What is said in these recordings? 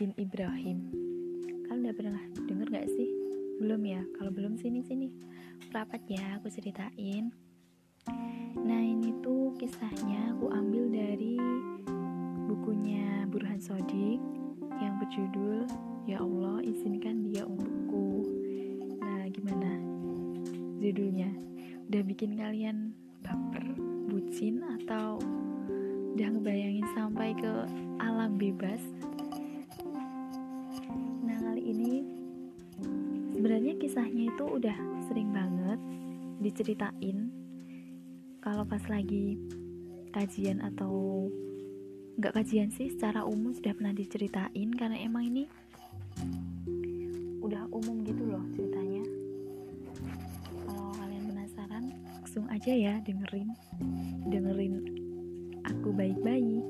bin Ibrahim Kalian udah pernah denger gak sih? Belum ya? Kalau belum sini-sini Rapat ya aku ceritain Nah ini tuh kisahnya aku ambil dari bukunya Burhan Sodik yang berjudul Ya Allah izinkan dia untukku Nah gimana judulnya? Udah bikin kalian baper, bucin atau udah ngebayangin sampai ke alam bebas? Kisahnya itu udah sering banget diceritain. Kalau pas lagi kajian atau nggak kajian sih secara umum sudah pernah diceritain karena emang ini udah umum gitu loh ceritanya. Kalau kalian penasaran langsung aja ya dengerin. Dengerin aku baik-baik.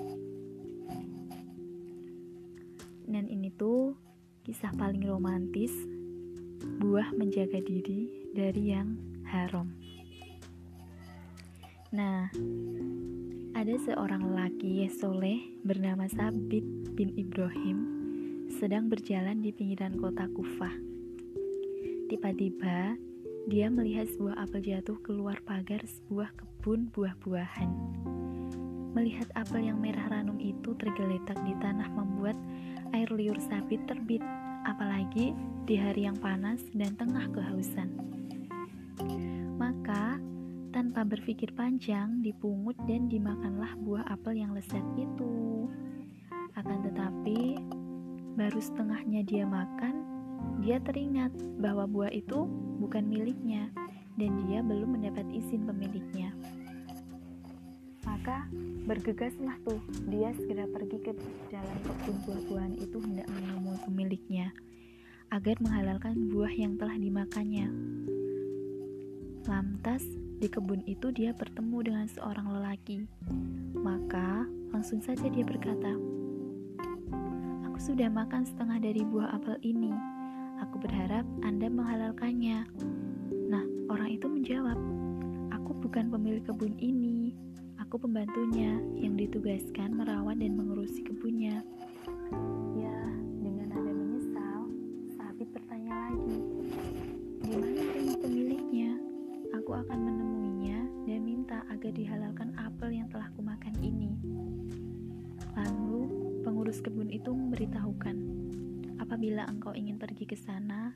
Dan ini tuh kisah paling romantis buah menjaga diri dari yang haram nah ada seorang lelaki soleh bernama Sabit bin Ibrahim sedang berjalan di pinggiran kota Kufah. Tiba-tiba, dia melihat sebuah apel jatuh keluar pagar sebuah kebun buah-buahan. Melihat apel yang merah ranum itu tergeletak di tanah membuat air liur Sabit terbit, apalagi di hari yang panas dan tengah kehausan. Maka, tanpa berpikir panjang, dipungut dan dimakanlah buah apel yang lezat itu. Akan tetapi, baru setengahnya dia makan, dia teringat bahwa buah itu bukan miliknya dan dia belum mendapat izin pemiliknya. Maka bergegaslah tuh, dia segera pergi ke dalam kebun buah-buahan itu hendak menemui pemiliknya agar menghalalkan buah yang telah dimakannya. Lantas, di kebun itu dia bertemu dengan seorang lelaki. Maka langsung saja dia berkata, Aku sudah makan setengah dari buah apel ini. Aku berharap Anda menghalalkannya. Nah, orang itu menjawab, Aku bukan pemilik kebun ini. Aku pembantunya yang ditugaskan merawat dan mengurusi kebunnya. Ya, dengan nada menyesal, Sabit bertanya lagi, Di mana pemiliknya? Aku akan menemuinya dan minta agar dihalalkan apel yang telah kumakan ini. Lalu, pengurus kebun itu memberitahukan, apabila engkau ingin pergi ke sana,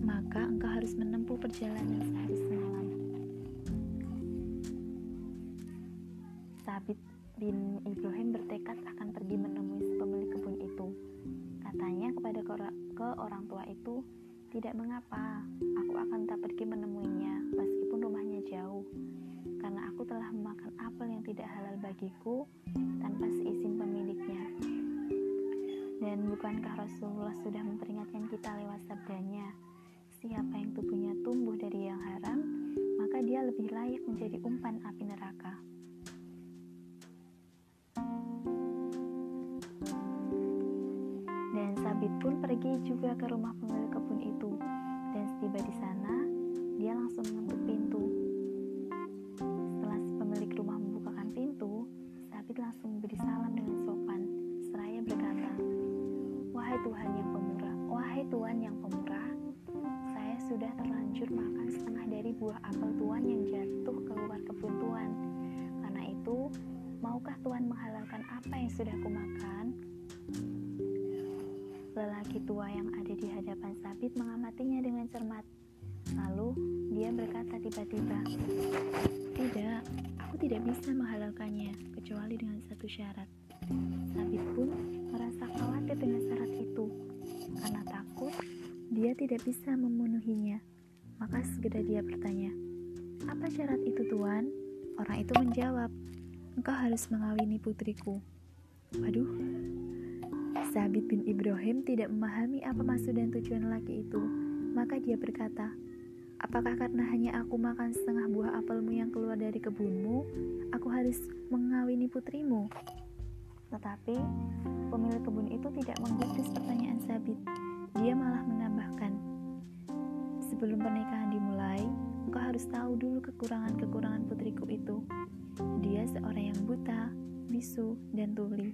maka engkau harus menempuh perjalanan bin Ibrahim bertekad akan pergi menemui pemilik kebun itu. Katanya kepada ke orang tua itu, tidak mengapa, aku akan tak pergi menemuinya meskipun rumahnya jauh. Karena aku telah memakan apel yang tidak halal bagiku tanpa seizin pemiliknya. Dan bukankah Rasulullah sudah memperingatkan kita lewat sabdanya, siapa yang tubuhnya tumbuh dari yang haram, maka dia lebih layak menjadi umpan api neraka. Pergi juga ke rumah pemilik kebun itu. Dan setiba di sana, dia langsung mengetuk pintu. Setelah pemilik rumah membukakan pintu, Sabit langsung memberi salam dengan sopan, seraya berkata, Wahai Tuhan yang pemurah, wahai Tuhan yang pemurah, saya sudah terlanjur makan setengah dari buah apel Tuhan yang jatuh keluar kebun Tuhan. Karena itu, maukah Tuhan menghalalkan apa yang sudah kumakan? Lelaki tua yang ada di hadapan Sabit mengamatinya dengan cermat. Lalu dia berkata tiba-tiba, "Tidak, aku tidak bisa menghalalkannya kecuali dengan satu syarat." Sabit pun merasa khawatir dengan syarat itu. Karena takut dia tidak bisa memenuhinya. Maka segera dia bertanya, "Apa syarat itu, Tuan?" Orang itu menjawab, "Engkau harus mengawini putriku." Waduh, Sabit bin Ibrahim tidak memahami apa maksud dan tujuan laki itu. Maka dia berkata, Apakah karena hanya aku makan setengah buah apelmu yang keluar dari kebunmu, aku harus mengawini putrimu? Tetapi pemilik kebun itu tidak menggubris pertanyaan Sabit. Dia malah menambahkan, sebelum pernikahan dimulai, engkau harus tahu dulu kekurangan-kekurangan putriku itu. Dia seorang yang buta, bisu, dan tuli.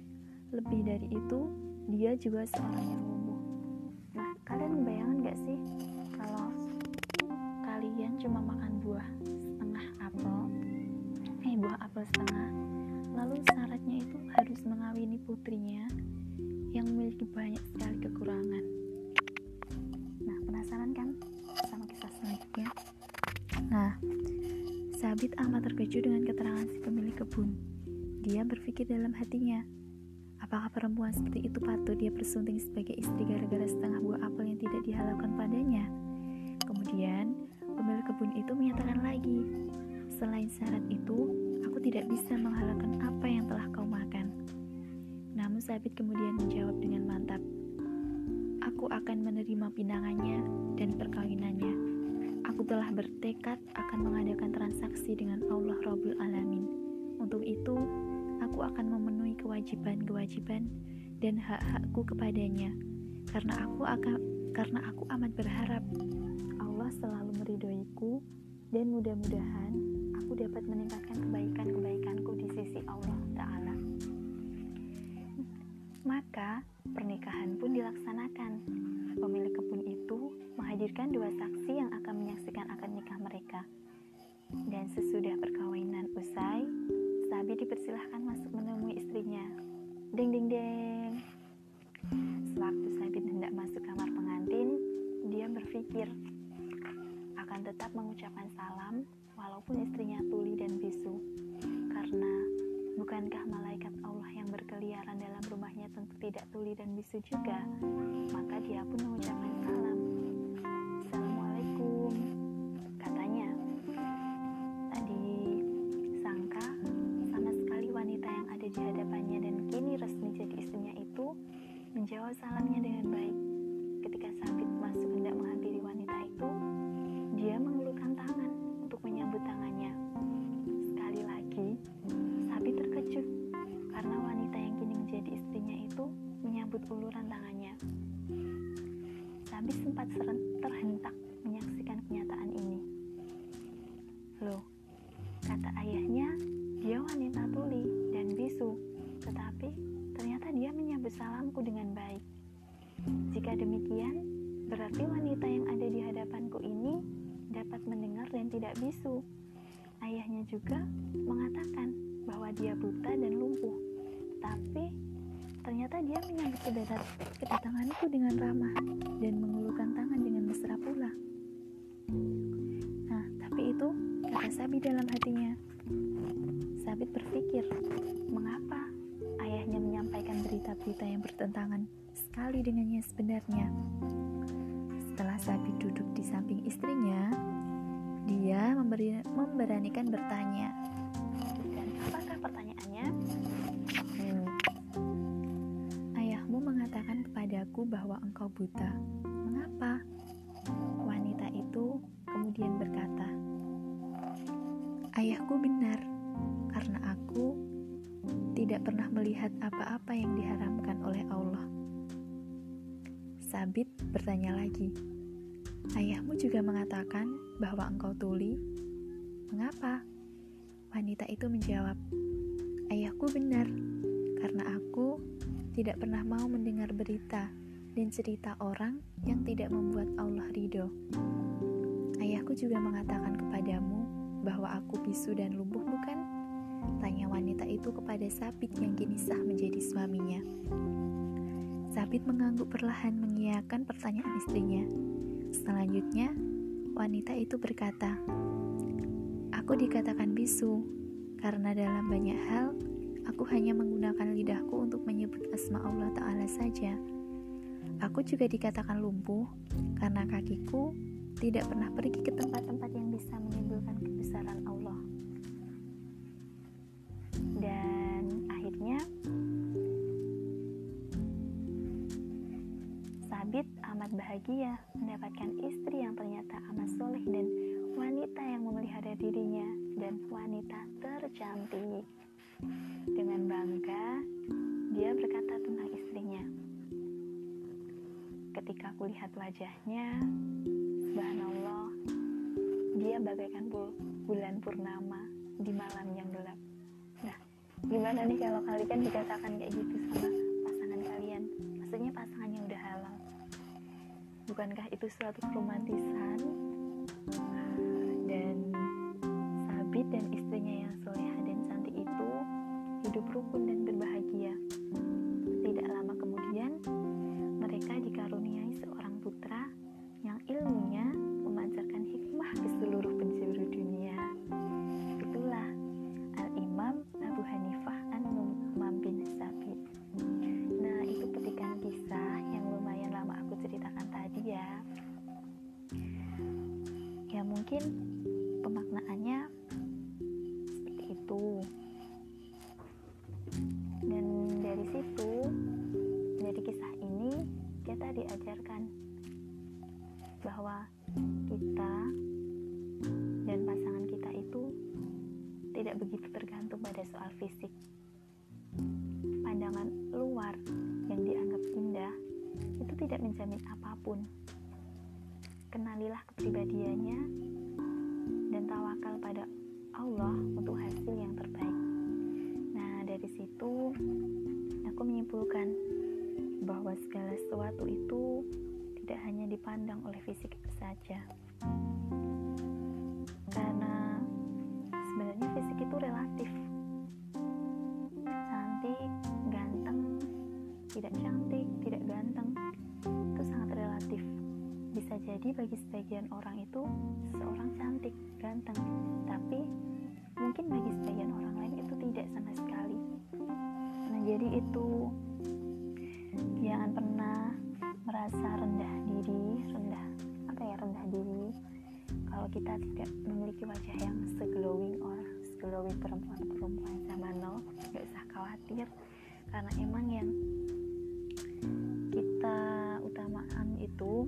Lebih dari itu, dia juga seorang yang lumpuh. Nah, kalian membayangkan gak sih kalau kalian cuma makan buah setengah apel, eh buah apel setengah, lalu syaratnya itu harus mengawini putrinya yang memiliki banyak sekali kekurangan. Nah, penasaran kan sama kisah selanjutnya? Nah, Sabit amat terkejut dengan keterangan si pemilik kebun. Dia berpikir dalam hatinya, apakah perempuan seperti itu patut dia persunting sebagai istri gara-gara setengah buah apel yang tidak dihalalkan padanya? Kemudian, pemilik kebun itu menyatakan lagi, selain syarat itu, aku tidak bisa menghalalkan apa yang telah kau makan. Namun Sabit kemudian menjawab dengan mantap, aku akan menerima pinangannya dan perkawinannya. Aku telah bertekad akan mengadakan transaksi dengan Allah Rabbul Alamin. Untuk itu, aku akan memenuhi kewajiban-kewajiban dan hak-hakku kepadanya karena aku akan karena aku amat berharap Allah selalu meridhoiku dan mudah-mudahan aku dapat meningkatkan kebaikan-kebaikanku di sisi Allah Ta'ala. Maka pernikahan pun dilaksanakan. Pemilik kebun itu menghadirkan dua saksi yang akan menyaksikan akad nikah mereka. Dan sesudah perkawinan usai, Dipersilahkan masuk menemui istrinya. Ding ding ding. Sewaktu Sabi hendak masuk kamar pengantin, dia berpikir akan tetap mengucapkan salam walaupun istrinya tuli dan bisu. Karena bukankah malaikat Allah yang berkeliaran dalam rumahnya tentu tidak tuli dan bisu juga? Maka dia pun mengucapkan menyambut uluran tangannya. Sabit sempat terhentak menyaksikan kenyataan ini. Loh, kata ayahnya, dia wanita tuli dan bisu, tetapi Ternyata dia menyambut salamku dengan baik. Jika demikian, berarti wanita yang ada di hadapanku ini dapat mendengar dan tidak bisu. Ayahnya juga mengatakan bahwa dia buta dan lumpuh. Tapi ternyata dia menyambut kedatanganku dengan ramah dan mengulurkan tangan dengan mesra pula. Nah, tapi itu kata Sabit dalam hatinya. Sabit berpikir, mengapa ayahnya menyampaikan berita-berita yang bertentangan sekali dengannya sebenarnya. Setelah Sabit duduk di samping istrinya, dia memberi, memberanikan bertanya. Bahwa engkau buta. Mengapa? Wanita itu kemudian berkata, Ayahku benar, karena aku tidak pernah melihat apa-apa yang diharamkan oleh Allah. Sabit bertanya lagi, Ayahmu juga mengatakan bahwa engkau tuli? Mengapa? Wanita itu menjawab, Ayahku benar, karena aku tidak pernah mau mendengar berita dan cerita orang yang tidak membuat Allah ridho. Ayahku juga mengatakan kepadamu bahwa aku bisu dan lumpuh bukan? Tanya wanita itu kepada Sabit yang kini sah menjadi suaminya. Sabit mengangguk perlahan mengiyakan pertanyaan istrinya. Selanjutnya, wanita itu berkata, Aku dikatakan bisu, karena dalam banyak hal, aku hanya menggunakan lidahku untuk menyebut asma Allah Ta'ala saja. Aku juga dikatakan lumpuh, karena kakiku tidak pernah pergi ke tempat-tempat yang bisa menimbulkan kebesaran Allah dan akhirnya Sabit amat bahagia mendapatkan istri yang ternyata amat soleh dan wanita yang memelihara dirinya dan wanita tercantik. Dengan bangga, dia berkata tentang. Ketika kulihat wajahnya, subhanallah, dia bagaikan bulan purnama di malam yang gelap. Nah gimana nih kalau kalian dikatakan kayak gitu sama pasangan kalian? Maksudnya pasangan yang udah halal bukankah itu suatu keromantisan? Dan Sabit dan istrinya yang soleha dan cantik itu hidup rukun dan mungkin pemaknaannya seperti itu. Dan dari situ dari kisah ini kita diajarkan bahwa kita dan pasangan kita itu tidak begitu tergantung pada soal fisik. Pandangan luar yang dianggap indah itu tidak menjamin apa pun kenalilah kepribadiannya dan tawakal pada Allah untuk hasil yang terbaik. Nah, dari situ aku menyimpulkan bahwa segala sesuatu itu tidak hanya dipandang oleh fisik saja. Karena sebenarnya fisik itu relatif. Cantik, ganteng, tidak cantik, jadi bagi sebagian orang itu seorang cantik, ganteng, tapi mungkin bagi sebagian orang lain itu tidak sama sekali. Nah, jadi itu jangan pernah merasa rendah diri, rendah apa ya rendah diri. Kalau kita tidak memiliki wajah yang seglowing orang, seglowing perempuan-perempuan zaman now, nggak usah khawatir. Karena emang yang kita utamakan itu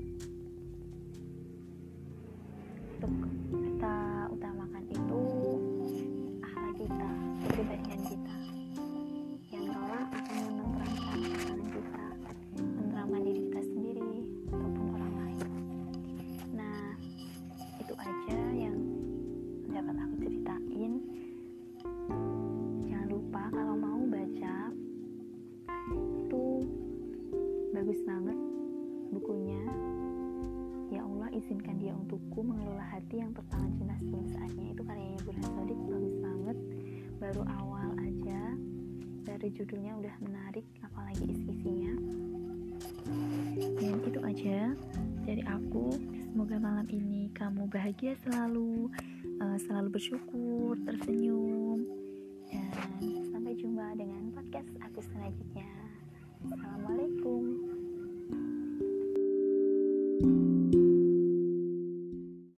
untuk kita dari judulnya udah menarik apalagi isi-isinya. Dan itu aja dari aku. Semoga malam ini kamu bahagia selalu uh, selalu bersyukur tersenyum dan sampai jumpa dengan podcast aku selanjutnya. Assalamualaikum